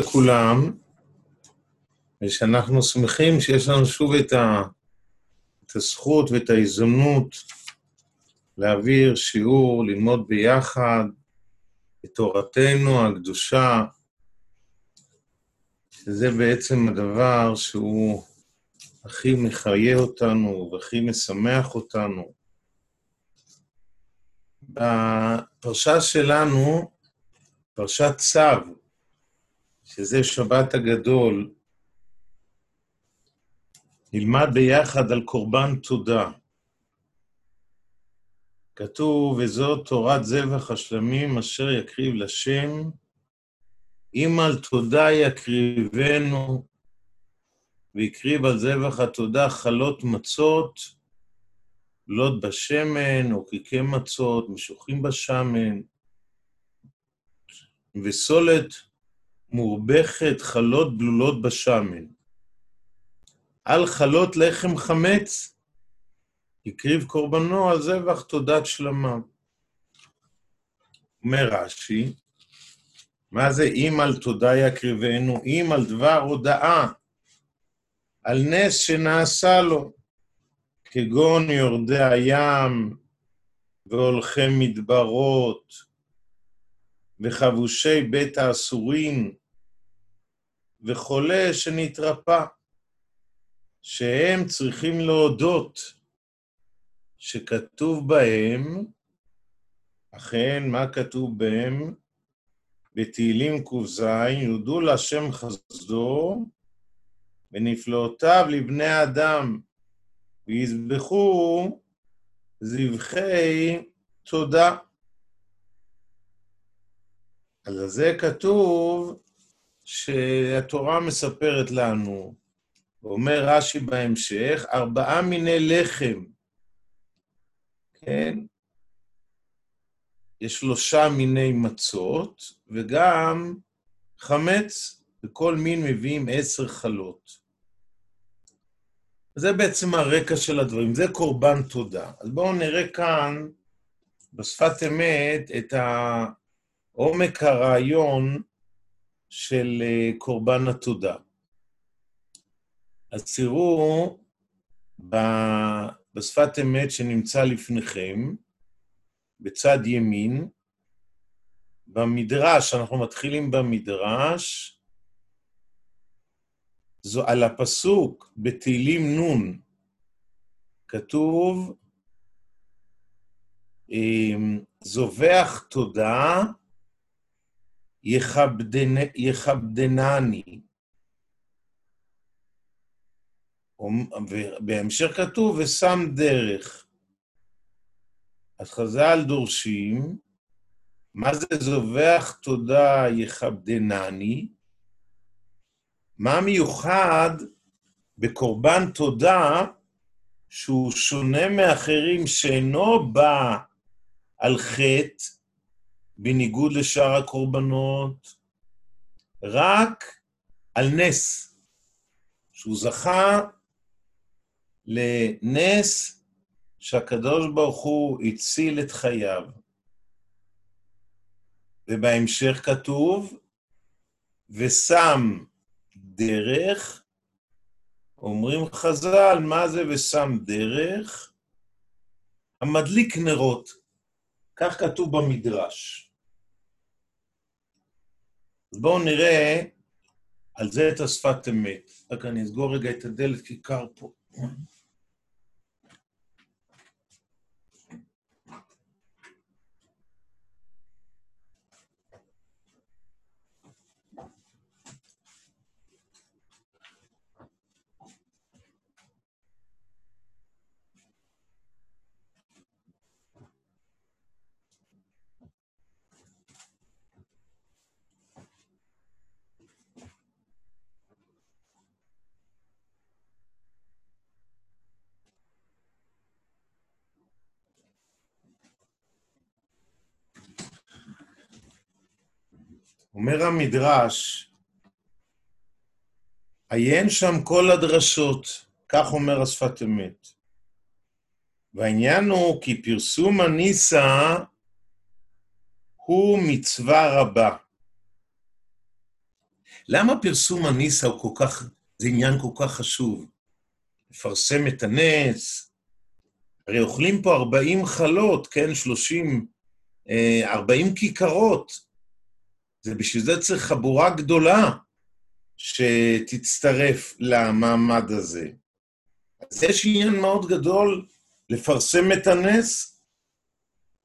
לכולם, ושאנחנו שמחים שיש לנו שוב את, ה, את הזכות ואת ההזדמנות להעביר שיעור, ללמוד ביחד את תורתנו הקדושה, שזה בעצם הדבר שהוא הכי מחיה אותנו והכי משמח אותנו. בפרשה שלנו, פרשת צו, שזה שבת הגדול, נלמד ביחד על קורבן תודה. כתוב, וזאת תורת זבח השלמים אשר יקריב לשם, אם על תודה יקריבנו, והקריב על זבח התודה חלות מצות, לוט בשמן, או קיקי מצות, משוחים בשמן, וסולת מורבכת חלות בלולות בשמן. על חלות לחם חמץ, הקריב קורבנו על זבח תודת שלמה. אומר רש"י, מה זה אם על תודה יקריבנו? אם על דבר הודאה, על נס שנעשה לו, כגון יורדי הים והולכי מדברות וחבושי בית האסורים וחולה שנתרפא, שהם צריכים להודות שכתוב בהם, אכן, מה כתוב בהם? בתהילים ק"ז, יודו להשם חסדו ונפלאותיו לבני האדם, ויזבחו זבחי תודה. על זה כתוב שהתורה מספרת לנו, ואומר רש"י בהמשך, ארבעה מיני לחם, כן? יש שלושה מיני מצות, וגם חמץ, וכל מין מביאים עשר חלות. זה בעצם הרקע של הדברים, זה קורבן תודה. אז בואו נראה כאן, בשפת אמת, את עומק הרעיון של אה, קורבן התודה. אז תראו בשפת אמת שנמצא לפניכם, בצד ימין, במדרש, אנחנו מתחילים במדרש, זו על הפסוק בתהילים נ', כתוב, אמ, זובח תודה יכבדנ... יכבדנני. ובהמשך כתוב, ושם דרך. אז חז"ל דורשים, מה זה זובח תודה יכבדנני? מה מיוחד בקורבן תודה שהוא שונה מאחרים שאינו בא על חטא, בניגוד לשאר הקורבנות, רק על נס, שהוא זכה לנס שהקדוש ברוך הוא הציל את חייו. ובהמשך כתוב, ושם דרך, אומרים חז"ל, מה זה ושם דרך? המדליק נרות. כך כתוב במדרש. אז בואו נראה על זה את השפת אמת. רק אני אסגור רגע את הדלת כי קר פה. אומר המדרש, עיין שם כל הדרשות, כך אומר השפת אמת. והעניין הוא כי פרסום הניסה הוא מצווה רבה. למה פרסום הניסה הוא כל כך, זה עניין כל כך חשוב? לפרסם את הנס, הרי אוכלים פה 40 חלות, כן? 30, 40 אה, כיכרות. זה בשביל זה צריך חבורה גדולה שתצטרף למעמד הזה. אז יש עניין מאוד גדול לפרסם את הנס.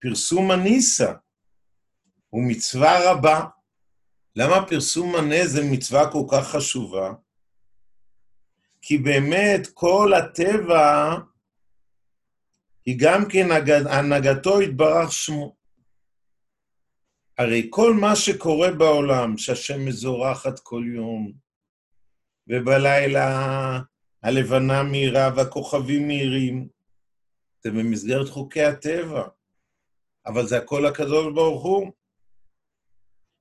פרסום הניסה הוא מצווה רבה. למה פרסום הנס זה מצווה כל כך חשובה? כי באמת כל הטבע היא גם כן הנהגתו יתברך שמו. הרי כל מה שקורה בעולם, שהשם מזורחת כל יום, ובלילה הלבנה מהירה והכוכבים מהירים, זה במסגרת חוקי הטבע. אבל זה הכל הקדוש ברוך הוא.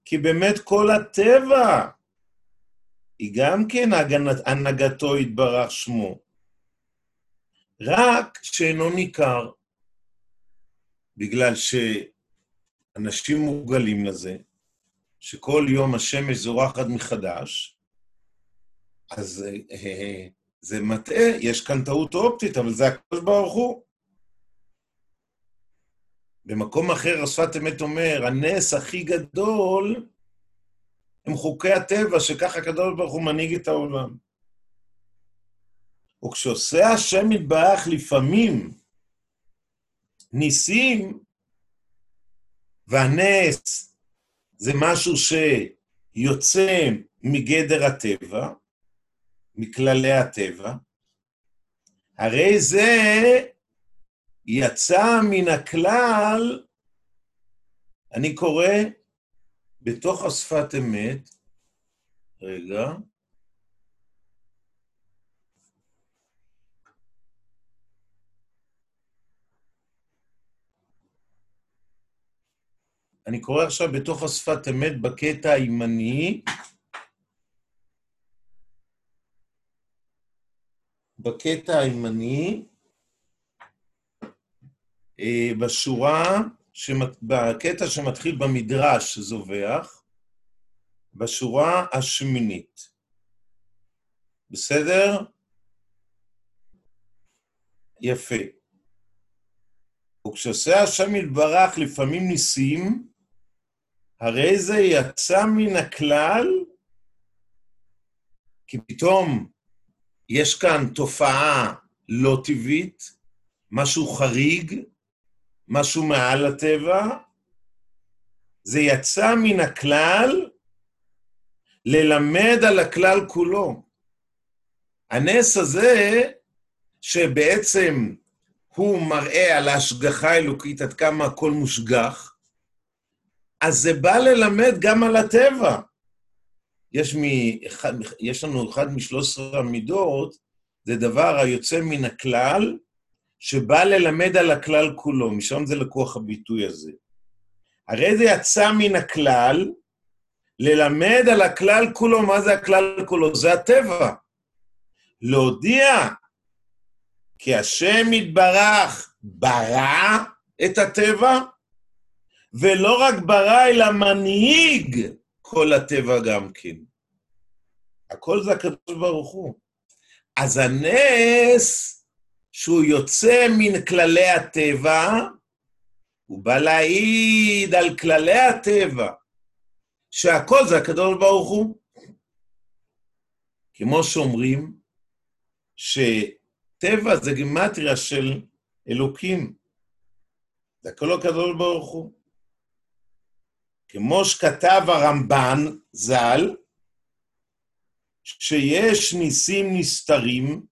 כי באמת כל הטבע היא גם כן הנהגתו יתברך שמו. רק שאינו ניכר, בגלל שאנשים מורגלים לזה, שכל יום השמש זורחת מחדש, אז אה, אה, זה מטעה, יש כאן טעות אופטית, אבל זה הקדוש ברוך הוא. במקום אחר השפת אמת אומר, הנס הכי גדול הם חוקי הטבע, שככה הקדוש ברוך הוא מנהיג את העולם. וכשעושה השם יתברך לפעמים ניסים, והנס זה משהו שיוצא מגדר הטבע, מכללי הטבע, הרי זה יצא מן הכלל, אני קורא בתוך השפת אמת, רגע, אני קורא עכשיו בתוך השפת אמת בקטע הימני, בקטע הימני, אה, בשורה, בקטע שמתחיל במדרש זובח, בשורה השמינית. בסדר? יפה. וכשעושה השם יתברך לפעמים ניסים, הרי זה יצא מן הכלל, כי פתאום יש כאן תופעה לא טבעית, משהו חריג, משהו מעל הטבע, זה יצא מן הכלל ללמד על הכלל כולו. הנס הזה, שבעצם הוא מראה על ההשגחה האלוקית עד כמה הכל מושגח, אז זה בא ללמד גם על הטבע. יש, מ... יש לנו אחד משלוש עשרה המידות, זה דבר היוצא מן הכלל, שבא ללמד על הכלל כולו, משם זה לקוח הביטוי הזה. הרי זה יצא מן הכלל, ללמד על הכלל כולו, מה זה הכלל כולו? זה הטבע. להודיע כי השם יתברך ברא את הטבע, ולא רק ברא, אלא מנהיג כל הטבע גם כן. הכל זה הקדוש ברוך הוא. אז הנס שהוא יוצא מן כללי הטבע, הוא בא להעיד על כללי הטבע, שהכל זה הקדוש ברוך הוא. כמו שאומרים, שטבע זה גימטריה של אלוקים. זה הכל הקדוש ברוך הוא. כמו שכתב הרמב"ן ז"ל, שיש ניסים נסתרים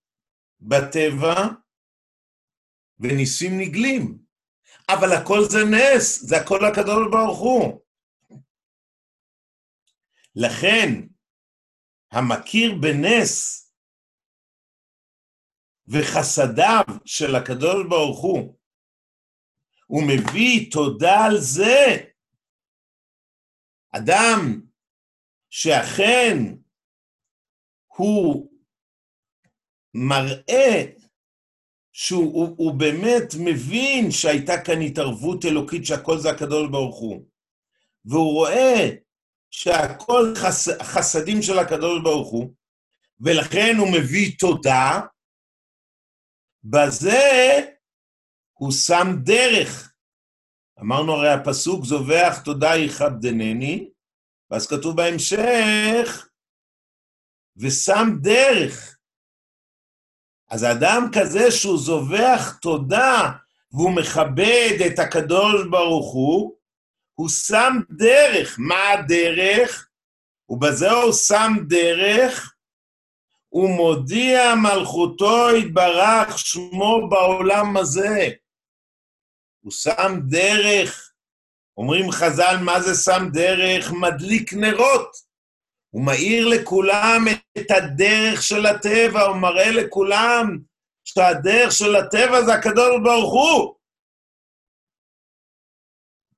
בטבע וניסים נגלים. אבל הכל זה נס, זה הכל הקדוש ברוך הוא. לכן, המכיר בנס וחסדיו של הקדוש ברוך הוא, הוא מביא תודה על זה. אדם שאכן הוא מראה שהוא הוא, הוא באמת מבין שהייתה כאן התערבות אלוקית שהכל זה הקדוש ברוך הוא. והוא רואה שהכל חס... חסדים של הקדוש ברוך הוא, ולכן הוא מביא תודה, בזה הוא שם דרך. אמרנו הרי הפסוק זובח תודה יכבדנני, ואז כתוב בהמשך, ושם דרך. אז אדם כזה שהוא זובח תודה והוא מכבד את הקדוש ברוך הוא, הוא שם דרך. מה הדרך? ובזה הוא שם דרך, הוא מודיע מלכותו יתברך שמו בעולם הזה. הוא שם דרך. אומרים חז"ל, מה זה שם דרך? מדליק נרות. הוא מאיר לכולם את הדרך של הטבע, הוא מראה לכולם שהדרך של הטבע זה הקדוש ברוך הוא.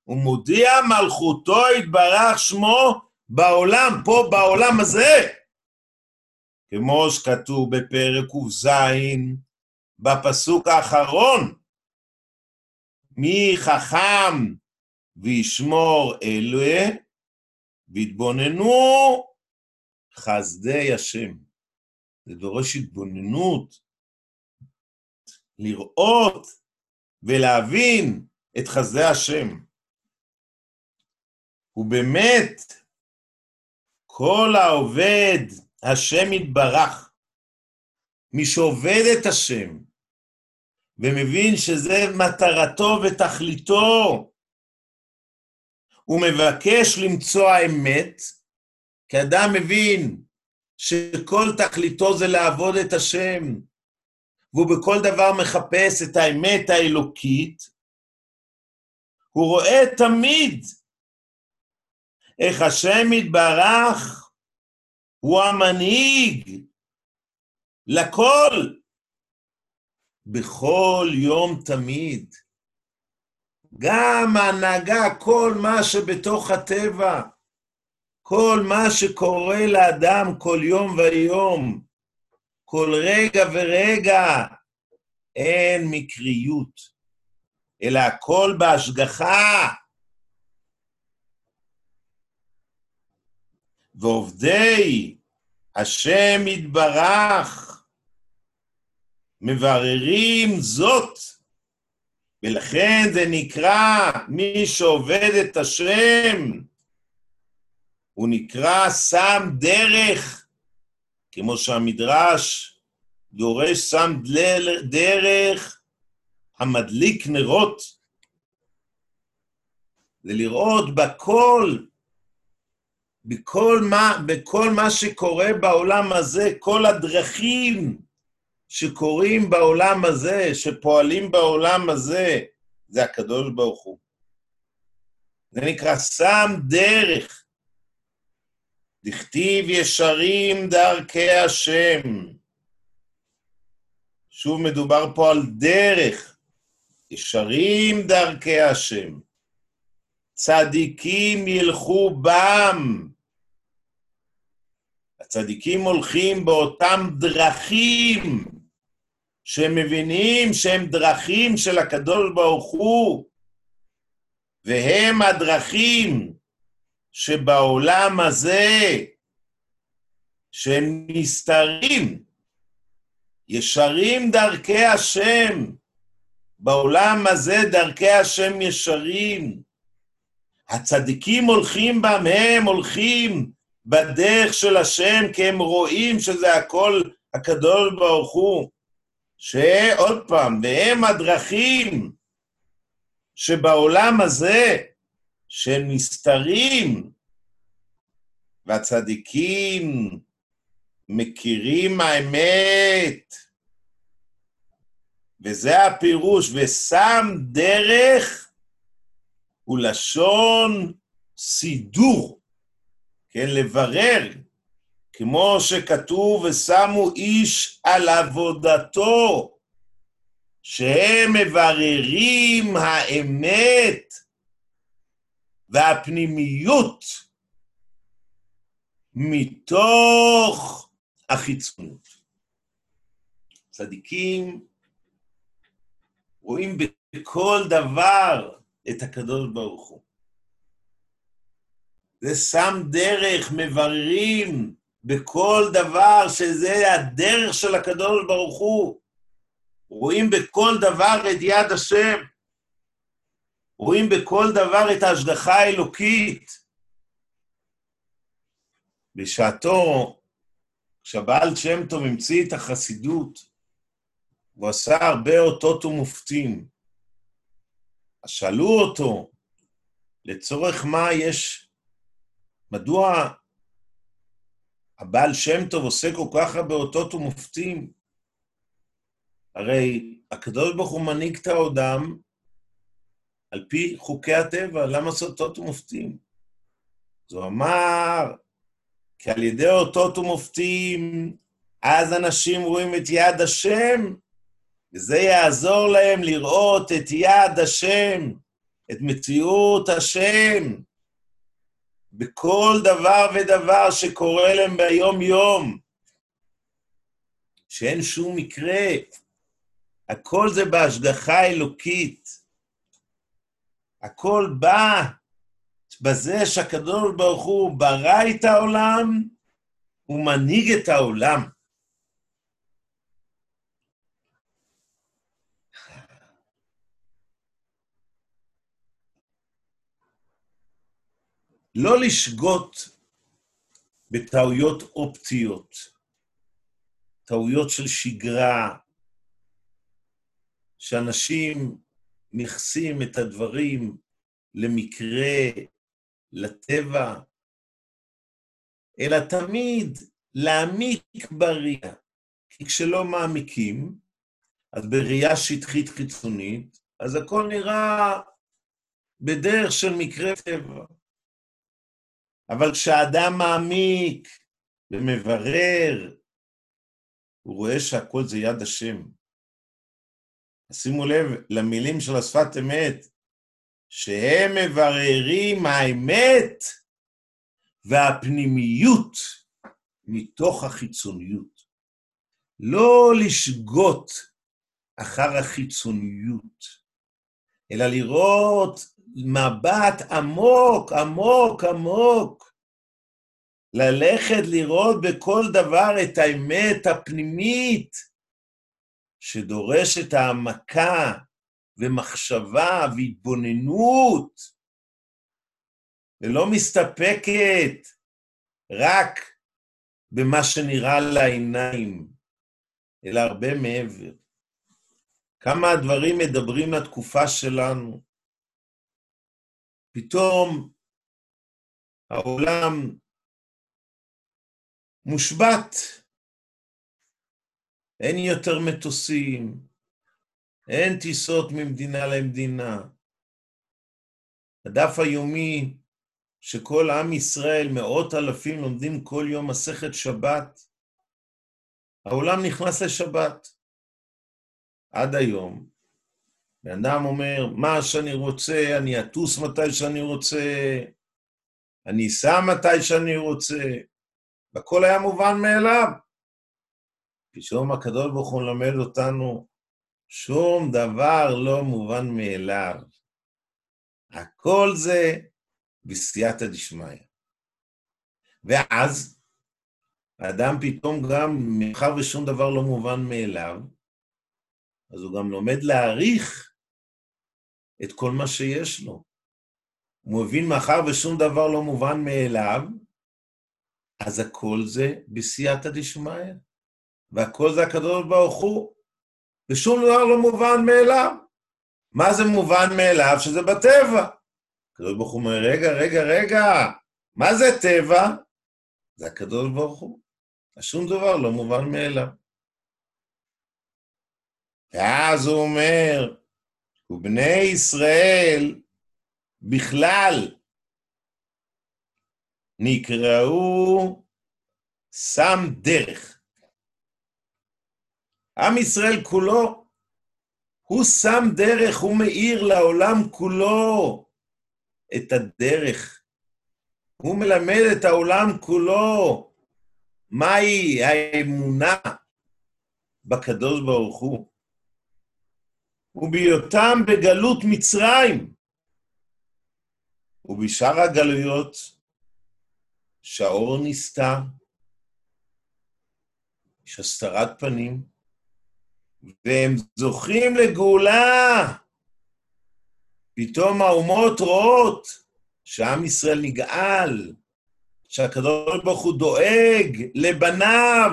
הוא מודיע מלכותו יתברך שמו בעולם, פה בעולם הזה. כמו שכתוב בפרק ק"ז, בפסוק האחרון, מי חכם וישמור אלה, והתבוננו חסדי השם. זה דורש התבוננות, לראות ולהבין את חסדי השם. ובאמת, כל העובד, השם יתברך. מי שעובד את השם, ומבין שזה מטרתו ותכליתו, הוא מבקש למצוא האמת, כי אדם מבין שכל תכליתו זה לעבוד את השם, והוא בכל דבר מחפש את האמת האלוקית, הוא רואה תמיד איך השם יתברך הוא המנהיג לכל, בכל יום תמיד. גם ההנהגה, כל מה שבתוך הטבע, כל מה שקורה לאדם כל יום ויום, כל רגע ורגע, אין מקריות, אלא הכל בהשגחה. ועובדי השם יתברך מבררים זאת, ולכן זה נקרא מי שעובד את השם, הוא נקרא שם דרך, כמו שהמדרש דורש שם דרך המדליק נרות. זה לראות בכל בכל מה, בכל מה שקורה בעולם הזה, כל הדרכים שקורים בעולם הזה, שפועלים בעולם הזה, זה הקדוש ברוך הוא. זה נקרא שם דרך. דכתיב ישרים דרכי השם. שוב מדובר פה על דרך. ישרים דרכי השם. צדיקים ילכו בם. הצדיקים הולכים באותם דרכים שהם מבינים שהם דרכים של הקדוש ברוך הוא, והם הדרכים שבעולם הזה, שהם נסתרים, ישרים דרכי השם, בעולם הזה דרכי השם ישרים. הצדיקים הולכים בם, הם הולכים בדרך של השם, כי הם רואים שזה הכל הקדוש ברוך הוא. שעוד פעם, והם הדרכים שבעולם הזה, שהם נסתרים, והצדיקים מכירים האמת, וזה הפירוש, ושם דרך הוא לשון סידור. כן, לברר, כמו שכתוב, ושמו איש על עבודתו, שהם מבררים האמת והפנימיות מתוך החיצונות. צדיקים רואים בכל דבר את הקדוש ברוך הוא. זה שם דרך, מבררים בכל דבר שזה הדרך של הקדוש ברוך הוא. רואים בכל דבר את יד השם. רואים בכל דבר את ההשגחה האלוקית. בשעתו, כשהבעל שם טוב המציא את החסידות, הוא עשה הרבה אותות ומופתים. אז שאלו אותו, לצורך מה יש, מדוע הבעל שם טוב עושה כל כך הרבה אותות ומופתים? הרי הקדוש ברוך הוא מנהיג את העולם על פי חוקי הטבע, למה לעשות אותות ומופתים? אז הוא אמר, כי על ידי אותות ומופתים, אז אנשים רואים את יד השם, וזה יעזור להם לראות את יד השם, את מציאות השם, בכל דבר ודבר שקורה להם ביום-יום, שאין שום מקרה, הכל זה בהשגחה אלוקית. הכל בא בזה שהקדוש ברוך הוא ברא את העולם, הוא מנהיג את העולם. לא לשגות בטעויות אופטיות, טעויות של שגרה, שאנשים מייחסים את הדברים למקרה, לטבע, אלא תמיד להעמיק בראייה. כי כשלא מעמיקים, אז בראייה שטחית חיצונית, אז הכל נראה בדרך של מקרה טבע. אבל כשאדם מעמיק ומברר, הוא רואה שהכל זה יד השם. שימו לב למילים של השפת אמת, שהם מבררים האמת והפנימיות מתוך החיצוניות. לא לשגות אחר החיצוניות, אלא לראות מבט עמוק, עמוק, עמוק. ללכת לראות בכל דבר את האמת הפנימית, שדורשת העמקה ומחשבה והתבוננות, ולא מסתפקת רק במה שנראה לעיניים, אלא הרבה מעבר. כמה הדברים מדברים לתקופה שלנו. פתאום העולם מושבת. אין יותר מטוסים, אין טיסות ממדינה למדינה. הדף היומי שכל עם ישראל, מאות אלפים, לומדים כל יום מסכת שבת, העולם נכנס לשבת. עד היום, בן אדם אומר, מה שאני רוצה, אני אטוס מתי שאני רוצה, אני אסע מתי שאני רוצה, והכל היה מובן מאליו. פתאום הקדוש ברוך הוא מלמד אותנו, שום דבר לא מובן מאליו. הכל זה בסייעתא דשמיא. ואז, האדם פתאום גם, מאחר ושום דבר לא מובן מאליו, אז הוא גם לומד להעריך את כל מה שיש לו. הוא מבין, מאחר ושום דבר לא מובן מאליו, אז הכל זה בסייעתא דשמיא, והכל זה הקדוש ברוך הוא, ושום דבר לא מובן מאליו. מה זה מובן מאליו? שזה בטבע. הקדוש ברוך הוא אומר, רגע, רגע, רגע, מה זה טבע? זה הקדוש ברוך הוא. שום דבר לא מובן מאליו. ואז הוא אומר, ובני ישראל בכלל נקראו שם דרך. עם ישראל כולו, הוא שם דרך, הוא מאיר לעולם כולו את הדרך. הוא מלמד את העולם כולו מהי האמונה בקדוש ברוך הוא. ובהיותם בגלות מצרים. ובשאר הגלויות שהאור נסתר, יש הסתרת פנים, והם זוכים לגאולה. פתאום האומות רואות שעם ישראל נגאל, שהקדוש ברוך הוא דואג לבניו.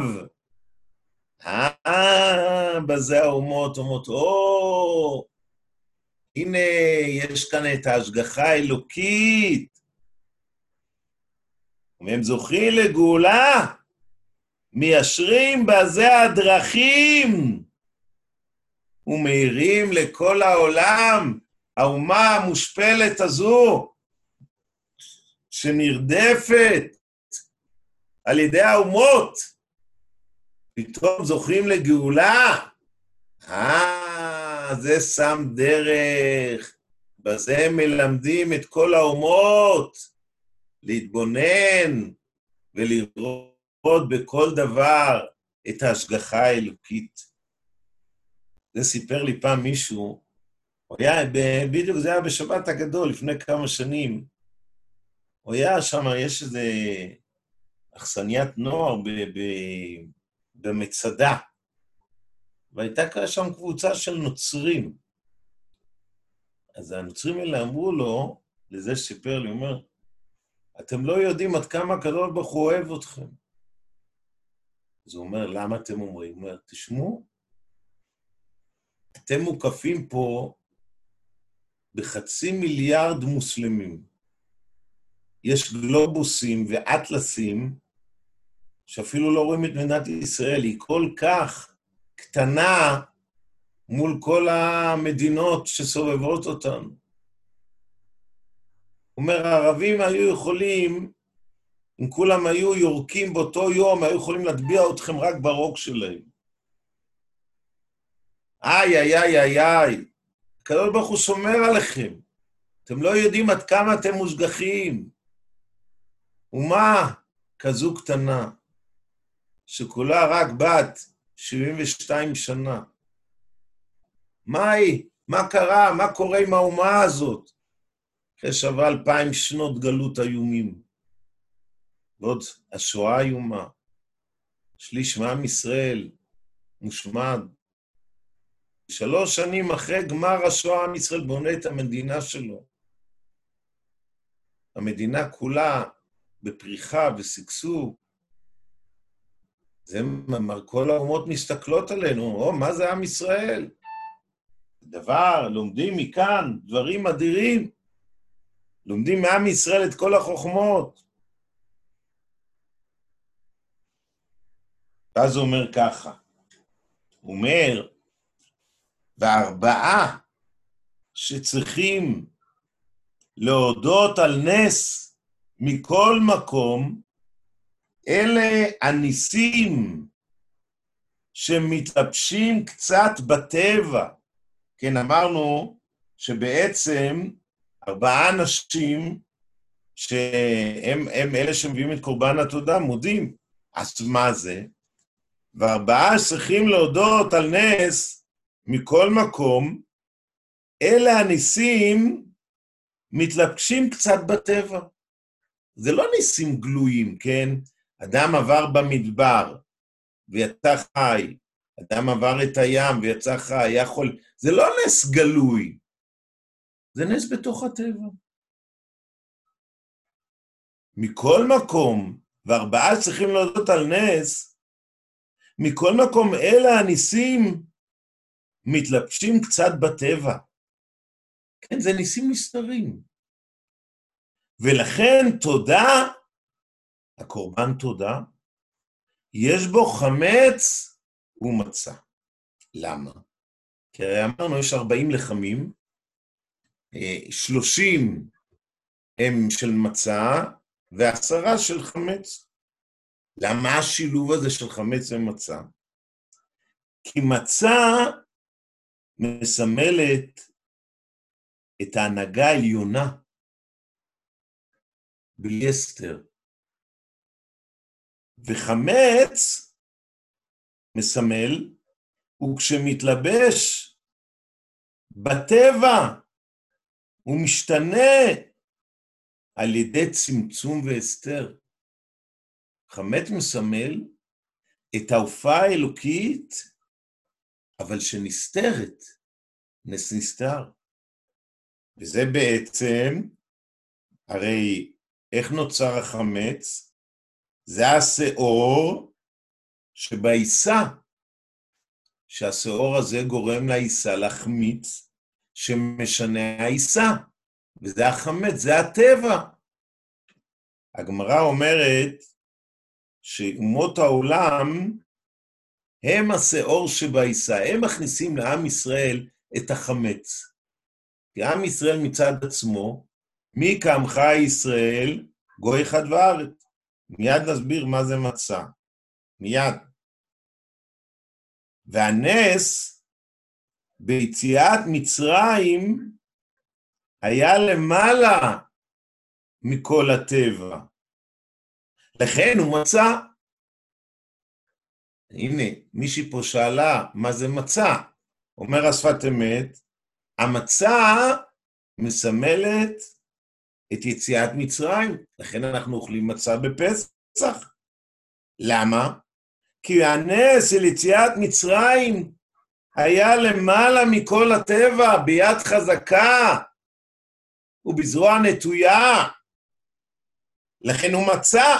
אה, בזה האומות אומרות, או, הנה, יש כאן את ההשגחה האלוקית. והם זוכים לגאולה, מיישרים בזה הדרכים, ומאירים לכל העולם, האומה המושפלת הזו, שנרדפת על ידי האומות, פתאום זוכים לגאולה. אה, זה שם דרך, בזה הם מלמדים את כל האומות להתבונן ולראות בכל דבר את ההשגחה האלוקית. זה סיפר לי פעם מישהו, הוא היה, בדיוק זה היה בשבת הגדול, לפני כמה שנים. הוא היה שם, יש איזה אכסניית נוער ב, ב, במצדה, והייתה שם קבוצה של נוצרים. אז הנוצרים האלה אמרו לו, לזה שסיפר לי, הוא אומר, אתם לא יודעים עד כמה הקדוש ברוך הוא אוהב אתכם. אז הוא אומר, למה אתם אומרים? הוא אומר, תשמעו, אתם מוקפים פה בחצי מיליארד מוסלמים. יש גלובוסים ואטלסים שאפילו לא רואים את מדינת ישראל, היא כל כך קטנה מול כל המדינות שסובבות אותנו. הוא אומר, הערבים היו יכולים, אם כולם היו יורקים באותו יום, היו יכולים להטביע אתכם רק ברוק שלהם. איי, איי, איי, איי, איי. הקדוש ברוך הוא שומר עליכם. אתם לא יודעים עד כמה אתם מושגחים. ומה כזו קטנה, שכולה רק בת 72 שנה. מה היא? מה קרה? מה קורה עם האומה הזאת? אחרי שווה אלפיים שנות גלות איומים. ועוד השואה איומה. שליש מעם ישראל מושמד. שלוש שנים אחרי גמר השואה, עם ישראל בונה את המדינה שלו. המדינה כולה בפריחה ושגשוג. זה, כל האומות מסתכלות עלינו, או, מה זה עם ישראל? דבר, לומדים מכאן דברים אדירים. לומדים מעם ישראל את כל החוכמות. ואז הוא אומר ככה, הוא אומר, והארבעה שצריכים להודות על נס מכל מקום, אלה הניסים שמתלבשים קצת בטבע. כן, אמרנו שבעצם ארבעה אנשים שהם הם אלה שמביאים את קורבן התודה, מודים. אז מה זה? וארבעה צריכים להודות על נס מכל מקום, אלה הניסים מתלבשים קצת בטבע. זה לא ניסים גלויים, כן? אדם עבר במדבר ויצא חי, אדם עבר את הים ויצא חי, יכול... זה לא נס גלוי, זה נס בתוך הטבע. מכל מקום, וארבעה צריכים להודות על נס, מכל מקום אלה הניסים מתלבשים קצת בטבע. כן, זה ניסים נסתרים. ולכן תודה, הקורבן תודה, יש בו חמץ ומצה. למה? כי הרי אמרנו, יש 40 לחמים, 30 הם של מצה ועשרה של חמץ. למה השילוב הזה של חמץ ומצה? כי מצה מסמלת את ההנהגה העליונה בלי הסתר. וחמץ מסמל, וכשמתלבש בטבע, הוא משתנה על ידי צמצום והסתר. חמץ מסמל את ההופעה האלוקית, אבל שנסתרת, נס נסתר. וזה בעצם, הרי איך נוצר החמץ? זה השאור שבעיסה, שהשאור הזה גורם לעיסה להחמיץ, שמשנה העיסה, וזה החמץ, זה הטבע. הגמרא אומרת שאומות העולם הם השאור שבעיסה, הם מכניסים לעם ישראל את החמץ. כי עם ישראל מצד עצמו, מי כעמך ישראל, גוי אחד וארץ. מיד נסביר מה זה מצה. מיד. והנס ביציאת מצרים היה למעלה מכל הטבע. לכן הוא מצא. הנה, מישהי פה שאלה מה זה מצה. אומר השפת אמת, המצה מסמלת את יציאת מצרים, לכן אנחנו אוכלים מצה בפסח. למה? כי הנס של יציאת מצרים היה למעלה מכל הטבע, ביד חזקה ובזרוע נטויה. לכן הוא מצא.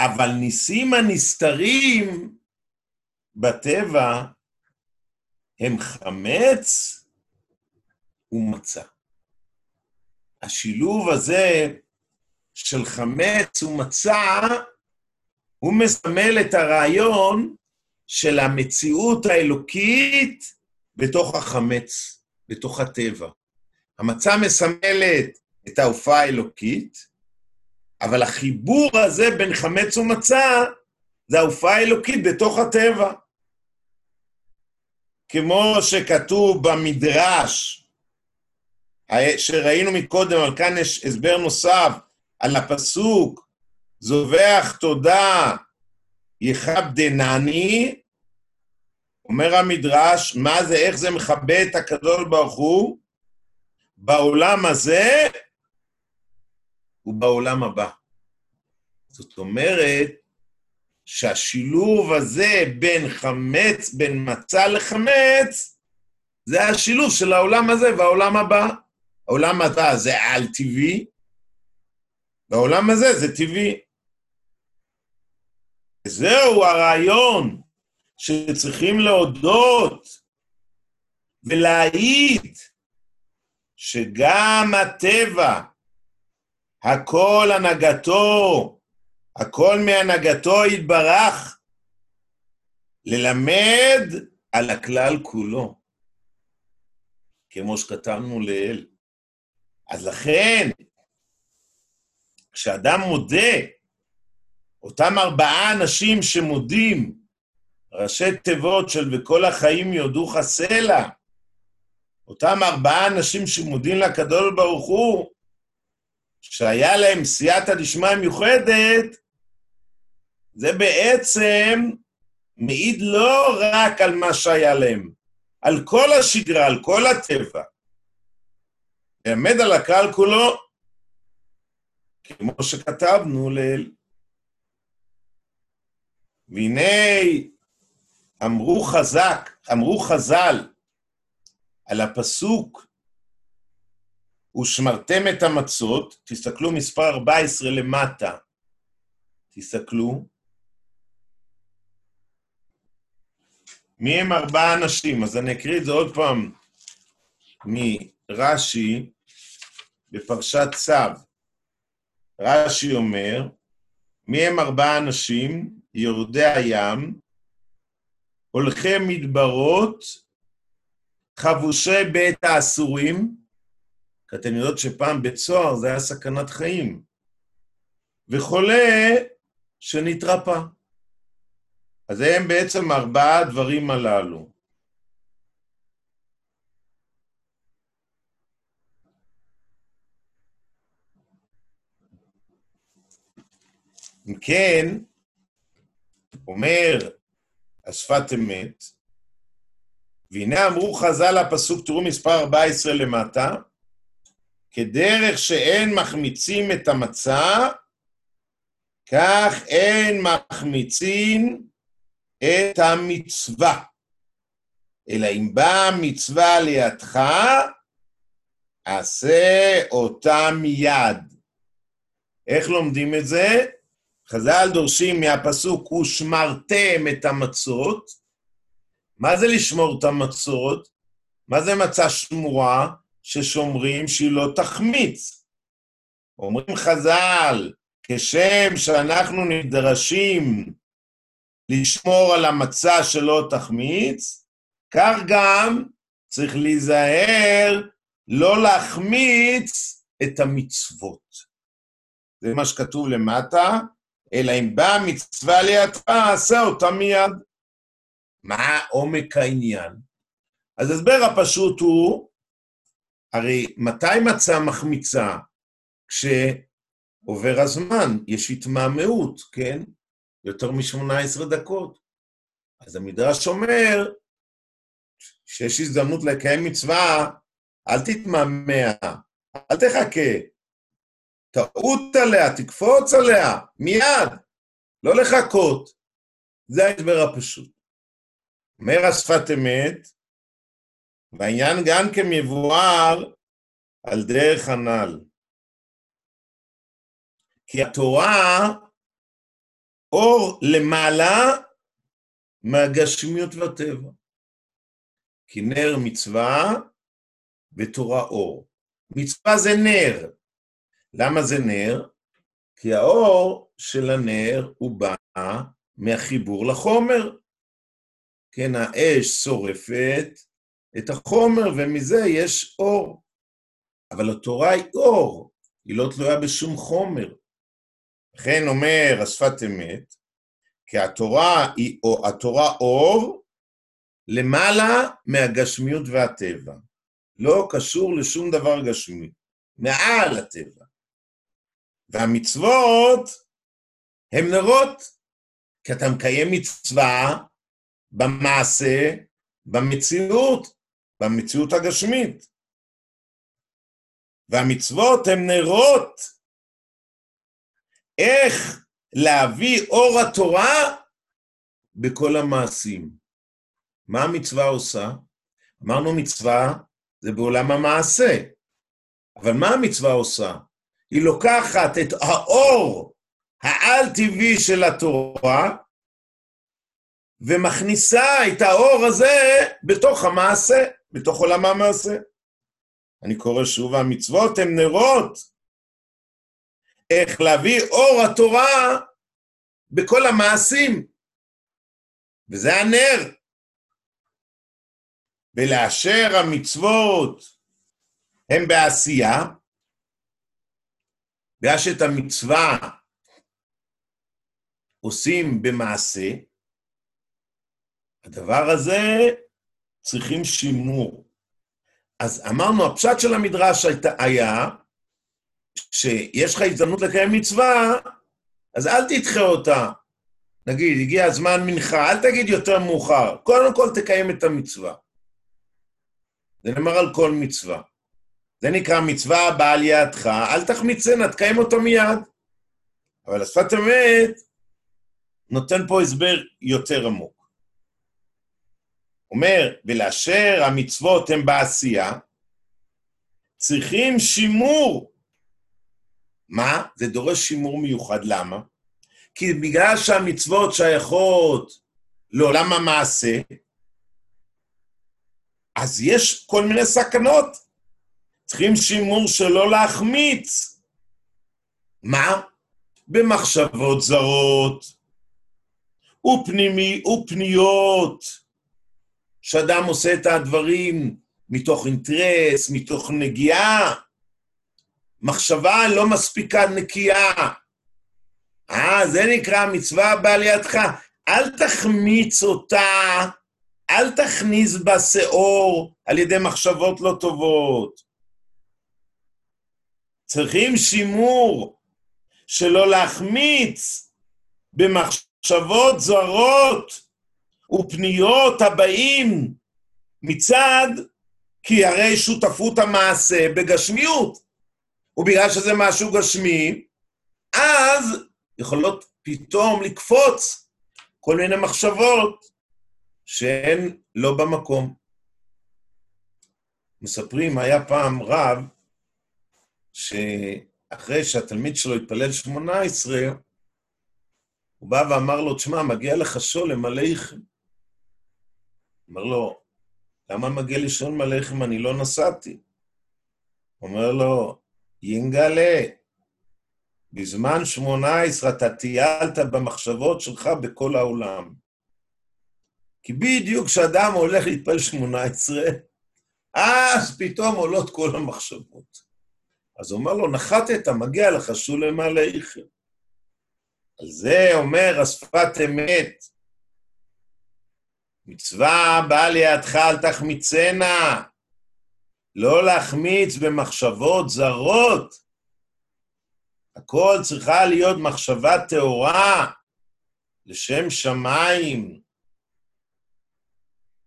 אבל ניסים הנסתרים בטבע הם חמץ ומצה. השילוב הזה של חמץ ומצה, הוא מסמל את הרעיון של המציאות האלוקית בתוך החמץ, בתוך הטבע. המצה מסמלת את ההופעה האלוקית, אבל החיבור הזה בין חמץ ומצה זה ההופעה האלוקית בתוך הטבע. כמו שכתוב במדרש, שראינו מקודם, אבל כאן יש הסבר נוסף על הפסוק, זובח תודה יכבדנני, אומר המדרש, מה זה, איך זה מכבה את הקדוש ברוך הוא? בעולם הזה ובעולם הבא. זאת אומרת, שהשילוב הזה בין חמץ, בין מצה לחמץ, זה השילוב של העולם הזה והעולם הבא. העולם הבא זה על-טבעי, והעולם הזה זה טבעי. זהו הרעיון שצריכים להודות ולהעיד שגם הטבע, הכל הנהגתו, הכל מהנהגתו יתברך, ללמד על הכלל כולו, כמו שכתבנו לאל. אז לכן, כשאדם מודה, אותם ארבעה אנשים שמודים, ראשי תיבות של וכל החיים יודוך סלע, אותם ארבעה אנשים שמודים לקדוש ברוך הוא, שהיה להם סייעתא דשמיא מיוחדת, זה בעצם מעיד לא רק על מה שהיה להם, על כל השגרה, על כל הטבע. העמד על הקהל כולו, כמו שכתבנו לאל. והנה אמרו חזק, אמרו חז"ל על הפסוק ושמרתם את המצות, תסתכלו מספר 14 למטה, תסתכלו, מי הם ארבעה אנשים? אז אני אקריא את זה עוד פעם מרש"י בפרשת צו. רש"י אומר, מי הם ארבעה אנשים? יורדי הים, הולכי מדברות, חבושי בית האסורים, כי אתן יודעות שפעם בית סוהר זה היה סכנת חיים, וחולה שנתרפא. אז הם בעצם ארבעה הדברים הללו. אם כן, אומר השפת אמת, והנה אמרו חז"ל הפסוק, תראו מספר 14 למטה, כדרך שאין מחמיצים את המצה, כך אין מחמיצין את המצווה. אלא אם באה מצווה לידך, עשה אותה מיד. איך לומדים את זה? חז"ל דורשים מהפסוק, ושמרתם את המצות. מה זה לשמור את המצות? מה זה מצה שמורה ששומרים שהיא לא תחמיץ? אומרים חז"ל, כשם שאנחנו נדרשים לשמור על המצה שלא תחמיץ, כך גם צריך להיזהר לא להחמיץ את המצוות. זה מה שכתוב למטה, אלא אם באה מצווה לידך, עשה אותה מיד. מה עומק העניין? אז ההסבר הפשוט הוא, הרי מתי מצה מחמיצה? כשעובר הזמן, יש התמהמהות, כן? יותר מ-18 דקות. אז המדרש אומר שיש הזדמנות לקיים מצווה, אל תתמהמה, אל תחכה. תעוט עליה, תקפוץ עליה, מיד, לא לחכות. זה ההסבר הפשוט. אומר השפת אמת, והעניין גם כן מבואר על דרך הנ"ל. כי התורה אור למעלה מהגשמיות והטבע. כי נר מצווה ותורה אור. מצווה זה נר. למה זה נר? כי האור של הנר הוא בא מהחיבור לחומר. כן, האש שורפת את החומר, ומזה יש אור. אבל התורה היא אור, היא לא תלויה בשום חומר. לכן אומר השפת אמת, כי התורה היא התורה אור למעלה מהגשמיות והטבע. לא קשור לשום דבר גשמי, מעל הטבע. והמצוות הם נרות, כי אתה מקיים מצווה במעשה, במציאות, במציאות הגשמית. והמצוות הם נרות. איך להביא אור התורה בכל המעשים. מה המצווה עושה? אמרנו מצווה זה בעולם המעשה, אבל מה המצווה עושה? היא לוקחת את האור העל-טבעי של התורה, ומכניסה את האור הזה בתוך המעשה, בתוך עולם המעשה. אני קורא שוב, המצוות הן נרות. איך להביא אור התורה בכל המעשים. וזה הנר. ולאשר המצוות הם בעשייה, בגלל שאת המצווה עושים במעשה, הדבר הזה צריכים שימור. אז אמרנו, הפשט של המדרש היה שיש לך הזדמנות לקיים מצווה, אז אל תדחה אותה. נגיד, הגיע הזמן מנחה, אל תגיד יותר מאוחר. קודם כל תקיים את המצווה. זה נאמר על כל מצווה. זה נקרא מצווה בעל ידך, אל תחמיצנה, תקיים אותו מיד. אבל השפת אמת נותן פה הסבר יותר עמוק. אומר, ולאשר המצוות הן בעשייה, צריכים שימור. מה? זה דורש שימור מיוחד, למה? כי בגלל שהמצוות שייכות לעולם המעשה, אז יש כל מיני סכנות. צריכים שימור שלא להחמיץ. מה? במחשבות זרות, ופנימי, ופניות, שאדם עושה את הדברים מתוך אינטרס, מתוך נגיעה. מחשבה לא מספיקה נקייה. אה, זה נקרא מצווה בעל ידך. אל תחמיץ אותה, אל תכניס בה שאור על ידי מחשבות לא טובות. צריכים שימור, שלא להחמיץ במחשבות זרות ופניות הבאים מצד כי הרי שותפות המעשה בגשמיות. ובגלל שזה משהו גשמי, אז יכולות פתאום לקפוץ כל מיני מחשבות שהן לא במקום. מספרים, היה פעם רב, שאחרי שהתלמיד שלו התפלל שמונה עשרה, הוא בא ואמר לו, תשמע, מגיע לך שולם עליכם. אומר לו, למה מגיע לי שולם עליכם? אני לא נסעתי. אומר לו, יינגלה, בזמן שמונה עשרה אתה טיילת במחשבות שלך בכל העולם. כי בדיוק כשאדם הולך להתפלל שמונה עשרה, אז פתאום עולות כל המחשבות. אז הוא אומר לו, נחתת, מגיע לך שולם עליכם. על זה אומר השפת אמת, מצווה באה לידך אל תחמיצנה, לא להחמיץ במחשבות זרות. הכל צריכה להיות מחשבה טהורה, לשם שמיים.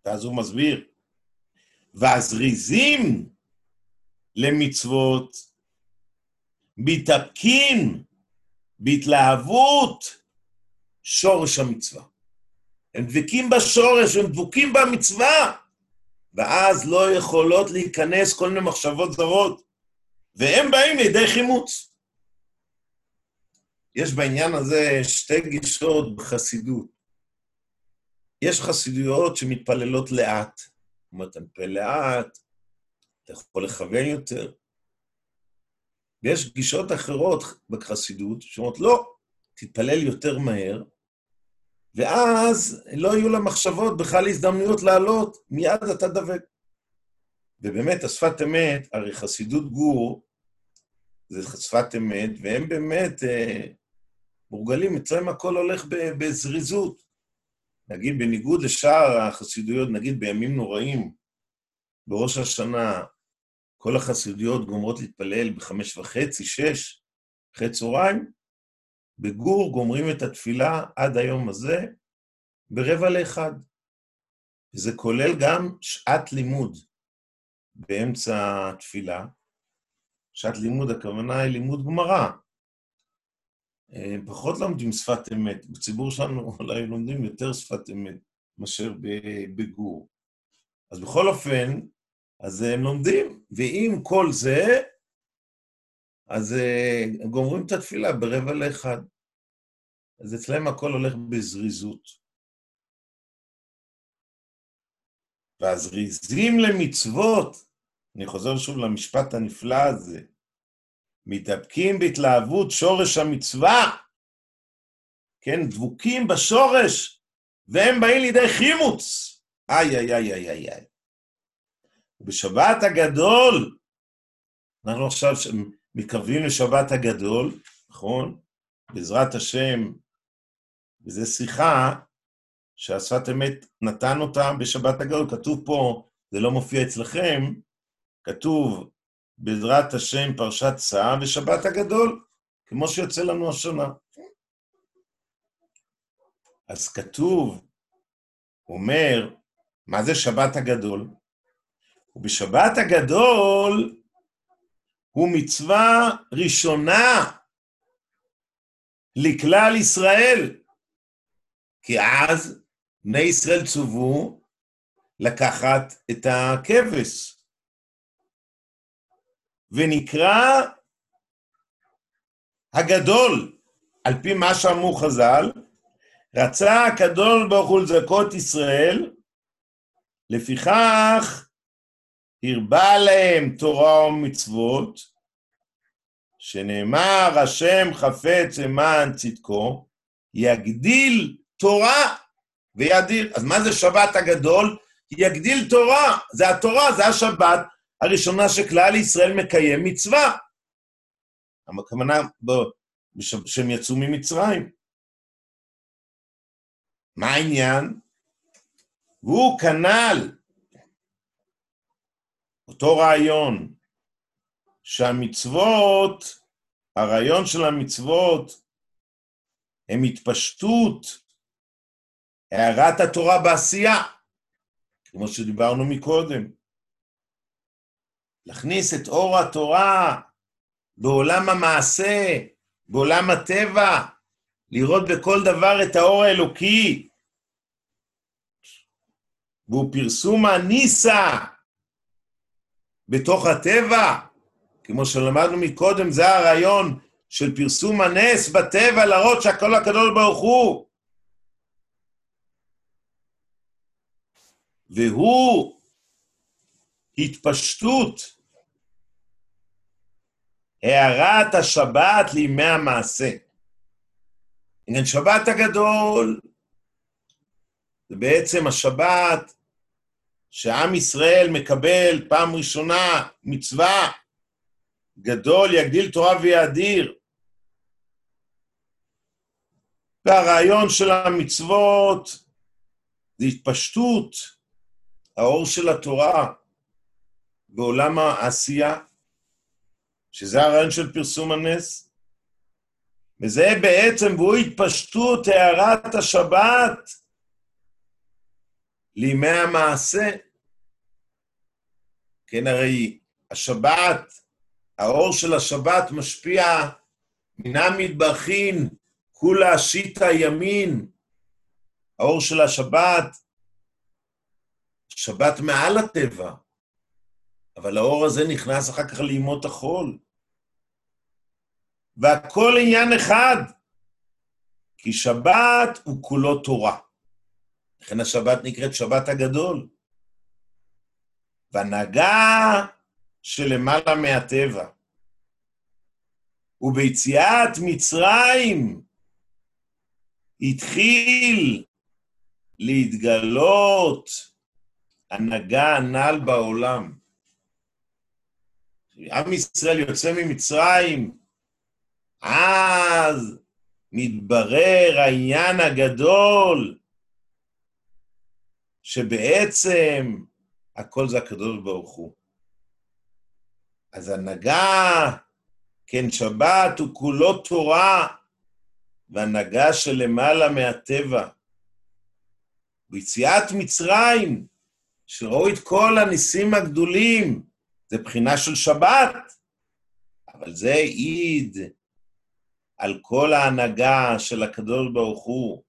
ואז הוא מסביר, והזריזים למצוות מתאפקים בהתלהבות שורש המצווה. הם דבקים בשורש, הם דבוקים במצווה, ואז לא יכולות להיכנס כל מיני מחשבות זרות, והם באים לידי חימוץ. יש בעניין הזה שתי גישות בחסידות. יש חסידויות שמתפללות לאט. זאת אומרת, אתה מתפלל לאט, אתה יכול לכוון יותר. ויש גישות אחרות בחסידות שאומרות, לא, תתפלל יותר מהר, ואז לא יהיו למחשבות בכלל הזדמנויות לעלות, מיד אתה דבק. ובאמת, השפת אמת, הרי חסידות גור זה שפת אמת, והם באמת אה, מורגלים, אצלם הכל הולך בזריזות. נגיד, בניגוד לשאר החסידויות, נגיד בימים נוראים, בראש השנה, כל החסידויות גומרות להתפלל בחמש וחצי, שש, אחרי צהריים, בגור גומרים את התפילה עד היום הזה ברבע לאחד. וזה כולל גם שעת לימוד באמצע התפילה. שעת לימוד, הכוונה היא לימוד גמרא. אה, פחות לומדים שפת אמת. בציבור שלנו אולי לומדים יותר שפת אמת מאשר בגור. אז בכל אופן, אז הם לומדים, ועם כל זה, אז אה, הם גומרים את התפילה ברבע לאחד. אז אצלם הכל הולך בזריזות. והזריזים למצוות, אני חוזר שוב למשפט הנפלא הזה, מתאפקים בהתלהבות שורש המצווה, כן, דבוקים בשורש, והם באים לידי חימוץ. איי, איי, איי, איי, איי. ובשבת הגדול, אנחנו עכשיו מתקרבים לשבת הגדול, נכון? בעזרת השם, וזו שיחה שהשפת אמת נתן אותה בשבת הגדול, כתוב פה, זה לא מופיע אצלכם, כתוב בעזרת השם פרשת צא ושבת הגדול, כמו שיוצא לנו השנה. אז כתוב, אומר, מה זה שבת הגדול? ובשבת הגדול הוא מצווה ראשונה לכלל ישראל, כי אז בני ישראל צוו לקחת את הכבש. ונקרא הגדול, על פי מה שאמרו חז"ל, רצה הקדול ברוך הוא לזכות ישראל, לפיכך הרבה להם תורה ומצוות, שנאמר השם חפץ למען צדקו, יגדיל תורה וידיר. אז מה זה שבת הגדול? יגדיל תורה, זה התורה, זה השבת הראשונה שכלל ישראל מקיים מצווה. הכוונה שהם יצאו ממצרים. מה העניין? והוא כנ"ל אותו רעיון שהמצוות, הרעיון של המצוות הם התפשטות הערת התורה בעשייה, כמו שדיברנו מקודם. להכניס את אור התורה בעולם המעשה, בעולם הטבע, לראות בכל דבר את האור האלוקי, והוא פרסום הניסה בתוך הטבע, כמו שלמדנו מקודם, זה הרעיון של פרסום הנס בטבע, להראות שהכל הקדוש ברוך הוא. והוא התפשטות הערת השבת לימי המעשה. עניין שבת הגדול זה בעצם השבת שעם ישראל מקבל פעם ראשונה מצווה גדול, יגדיל תורה ויאדיר. והרעיון של המצוות זה התפשטות האור של התורה בעולם העשייה, שזה הרעיון של פרסום הנס. וזה בעצם, והוא התפשטות הערת השבת לימי המעשה. כן, הרי השבת, האור של השבת משפיע מן המטבחין, כולה שיטה ימין. האור של השבת, שבת מעל הטבע, אבל האור הזה נכנס אחר כך לימות החול. והכל עניין אחד, כי שבת הוא כולו תורה. לכן השבת נקראת שבת הגדול. והנהגה שלמעלה מהטבע. וביציאת מצרים התחיל להתגלות הנהגה הנ"ל בעולם. עם ישראל יוצא ממצרים, אז מתברר העניין הגדול, שבעצם הכל זה הקדוש ברוך הוא. אז הנהגה, כן, שבת הוא כולו תורה, והנהגה שלמעלה מהטבע. ביציאת מצרים, שראו את כל הניסים הגדולים, זה בחינה של שבת, אבל זה העיד על כל ההנהגה של הקדוש ברוך הוא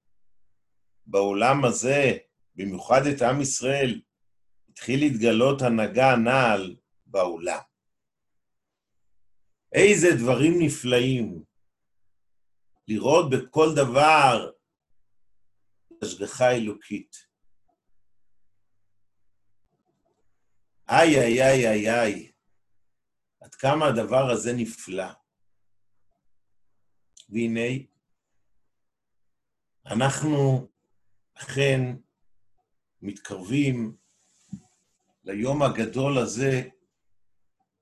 בעולם הזה, במיוחד את עם ישראל, התחיל להתגלות הנהגה הנעל בעולם. איזה דברים נפלאים. לראות בכל דבר השגחה אלוקית. איי, איי, איי, איי, איי, עד כמה הדבר הזה נפלא. והנה, אנחנו אכן מתקרבים ליום הגדול הזה,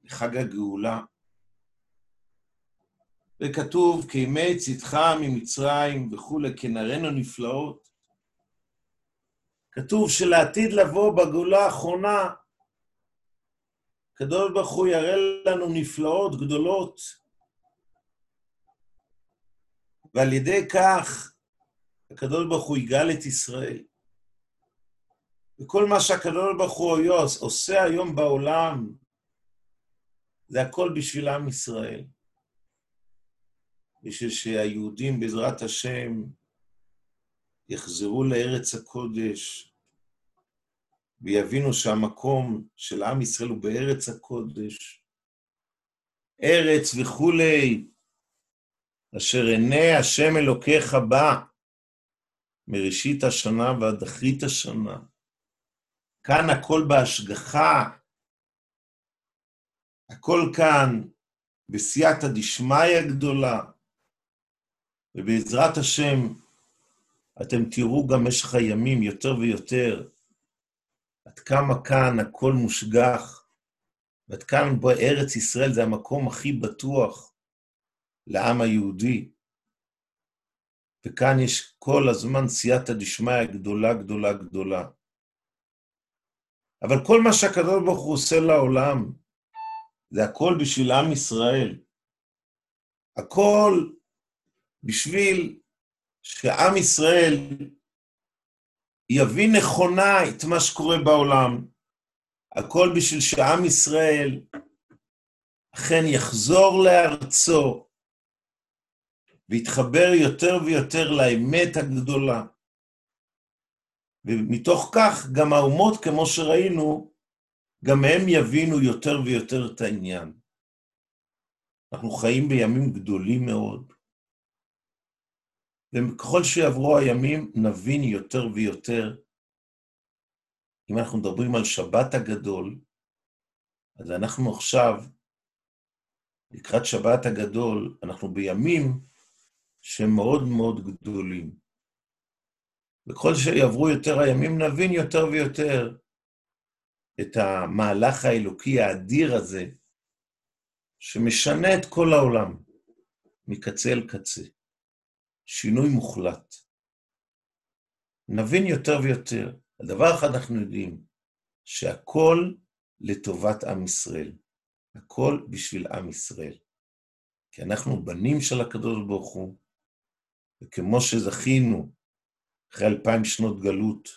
לחג הגאולה. וכתוב, כימי צאתך ממצרים וכולי, כנערינו נפלאות. כתוב שלעתיד לבוא בגאולה האחרונה, הקדוש ברוך הוא יראה לנו נפלאות גדולות, ועל ידי כך הקדוש ברוך הוא יגאל את ישראל. וכל מה שהקדוש ברוך הוא עושה היום בעולם, זה הכל בשביל עם ישראל. בשביל שהיהודים בעזרת השם יחזרו לארץ הקודש ויבינו שהמקום של עם ישראל הוא בארץ הקודש, ארץ וכולי, אשר עיני השם אלוקיך בא מראשית השנה ועד אחרית השנה. כאן הכל בהשגחה, הכל כאן בסייעתא דשמיא גדולה, ובעזרת השם אתם תראו גם במשך הימים יותר ויותר עד כמה כאן הכל מושגח, ועד כאן בארץ ישראל זה המקום הכי בטוח לעם היהודי. וכאן יש כל הזמן סייעתא דשמיא גדולה, גדולה, גדולה. אבל כל מה שהקדוש ברוך הוא עושה לעולם, זה הכל בשביל עם ישראל. הכל בשביל שעם ישראל יבין נכונה את מה שקורה בעולם. הכל בשביל שעם ישראל אכן יחזור לארצו ויתחבר יותר ויותר לאמת הגדולה. ומתוך כך גם האומות, כמו שראינו, גם הם יבינו יותר ויותר את העניין. אנחנו חיים בימים גדולים מאוד, וככל שיעברו הימים נבין יותר ויותר. אם אנחנו מדברים על שבת הגדול, אז אנחנו עכשיו, לקראת שבת הגדול, אנחנו בימים שהם מאוד מאוד גדולים. וככל שיעברו יותר הימים, נבין יותר ויותר את המהלך האלוקי האדיר הזה, שמשנה את כל העולם, מקצה אל קצה. שינוי מוחלט. נבין יותר ויותר. הדבר אחד אנחנו יודעים, שהכל לטובת עם ישראל. הכל בשביל עם ישראל. כי אנחנו בנים של הקדוש ברוך הוא, וכמו שזכינו אחרי אלפיים שנות גלות,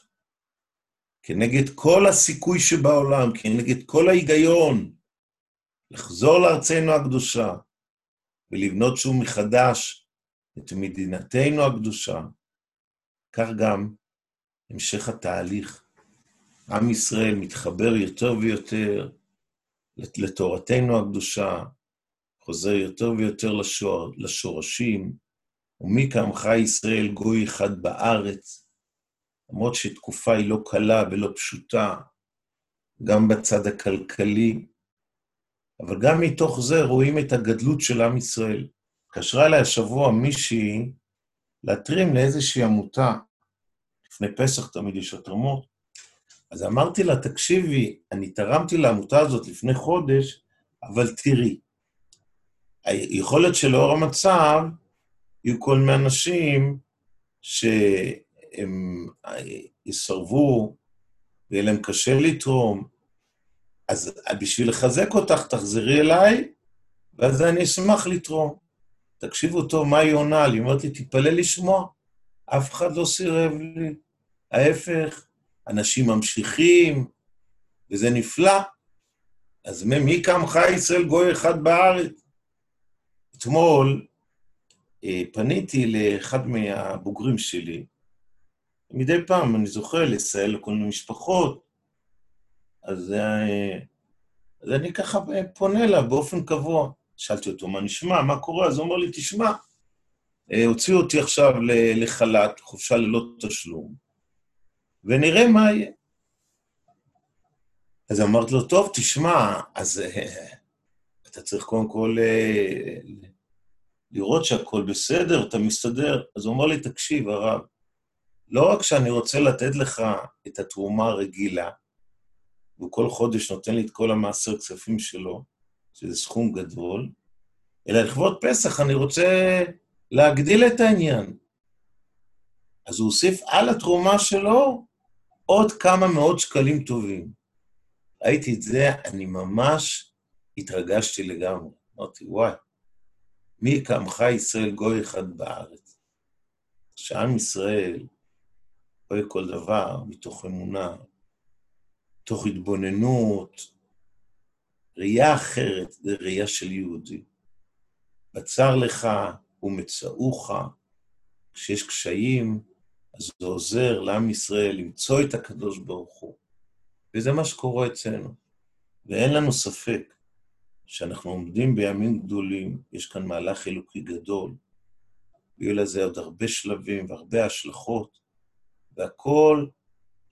כנגד כל הסיכוי שבעולם, כנגד כל ההיגיון, לחזור לארצנו הקדושה ולבנות שוב מחדש את מדינתנו הקדושה, כך גם המשך התהליך. עם ישראל מתחבר יותר ויותר לתורתנו הקדושה, חוזר יותר ויותר לשור, לשורשים, ומי כעמך ישראל גוי אחד בארץ, למרות שתקופה היא לא קלה ולא פשוטה, גם בצד הכלכלי, אבל גם מתוך זה רואים את הגדלות של עם ישראל. התקשרה אליי השבוע מישהי להתרים לאיזושהי עמותה, לפני פסח תמיד יש התרמות, אז אמרתי לה, תקשיבי, אני תרמתי לעמותה הזאת לפני חודש, אבל תראי, יכול להיות שלאור המצב, יהיו כל מיני אנשים שהם יסרבו, ויהיה להם קשה לתרום, אז בשביל לחזק אותך, תחזרי אליי, ואז אני אשמח לתרום. תקשיבו טוב, מה היא עונה לי? היא אומרת לי, תתפלא לשמוע. אף אחד לא סירב לי. ההפך, אנשים ממשיכים, וזה נפלא. אז מי קם חי ישראל גוי אחד בארץ? אתמול אה, פניתי לאחד מהבוגרים שלי, מדי פעם אני זוכר לסייע לכל מיני משפחות, אז, אה, אז אני ככה פונה אליו באופן קבוע. שאלתי אותו, מה נשמע? מה קורה? אז הוא אומר לי, תשמע, אה, הוציאו אותי עכשיו לחל"ת, חופשה ללא תשלום, ונראה מה יהיה. אז אמרתי לו, טוב, תשמע, אז אה, אתה צריך קודם כל אה, לראות שהכול בסדר, אתה מסתדר. אז הוא אמר לי, תקשיב, הרב, לא רק שאני רוצה לתת לך את התרומה הרגילה, והוא כל חודש נותן לי את כל המעשר כספים שלו, שזה סכום גדול, אלא לכבוד פסח אני רוצה להגדיל את העניין. אז הוא הוסיף על התרומה שלו עוד כמה מאות שקלים טובים. ראיתי את זה, אני ממש התרגשתי לגמרי. אמרתי, וואי, מי כעמך ישראל גוי אחד בארץ? שעם ישראל רואה כל דבר מתוך אמונה, מתוך התבוננות, ראייה אחרת, זה ראייה של יהודי. בצר לך ומצאוך, כשיש קשיים, אז זה עוזר לעם ישראל למצוא את הקדוש ברוך הוא. וזה מה שקורה אצלנו. ואין לנו ספק שאנחנו עומדים בימים גדולים, יש כאן מהלך אלוקי גדול, ויהיו לזה עוד הרבה שלבים והרבה השלכות, והכול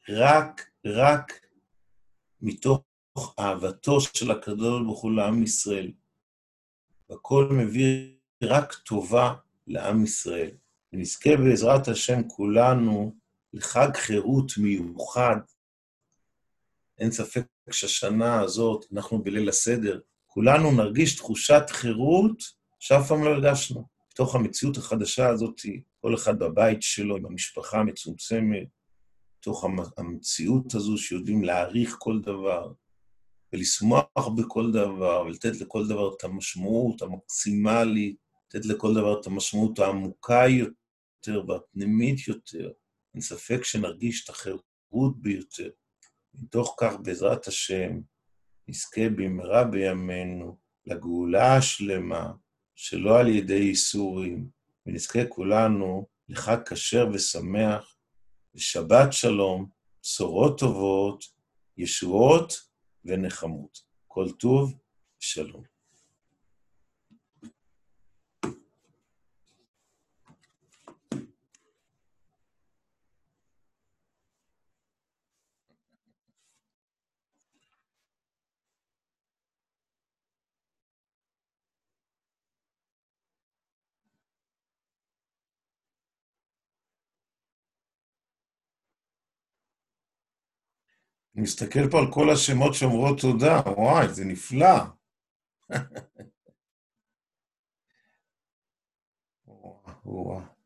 רק, רק מתוך אהבתו של הקדוש ברוך הוא לעם ישראל. והכל מביא רק טובה לעם ישראל. ונזכה בעזרת השם כולנו לחג חירות מיוחד. אין ספק שהשנה הזאת, אנחנו בליל הסדר, כולנו נרגיש תחושת חירות שאף פעם לא הרגשנו. בתוך המציאות החדשה הזאת, כל אחד בבית שלו, עם המשפחה המצומצמת, בתוך המציאות הזו שיודעים להעריך כל דבר, ולשמוח בכל דבר, ולתת לכל דבר את המשמעות המקסימלית, לתת לכל דבר את המשמעות העמוקה יותר והפנימית יותר. אין ספק שנרגיש את החירות ביותר. מתוך כך, בעזרת השם, נזכה במהרה בימינו לגאולה השלמה, שלא על ידי ייסורים, ונזכה כולנו לחג כשר ושמח, לשבת שלום, בשורות טובות, ישועות ונחמות. כל טוב ושלום. מסתכל פה על כל השמות שאומרות תודה, וואי, זה נפלא. וואו, וואו.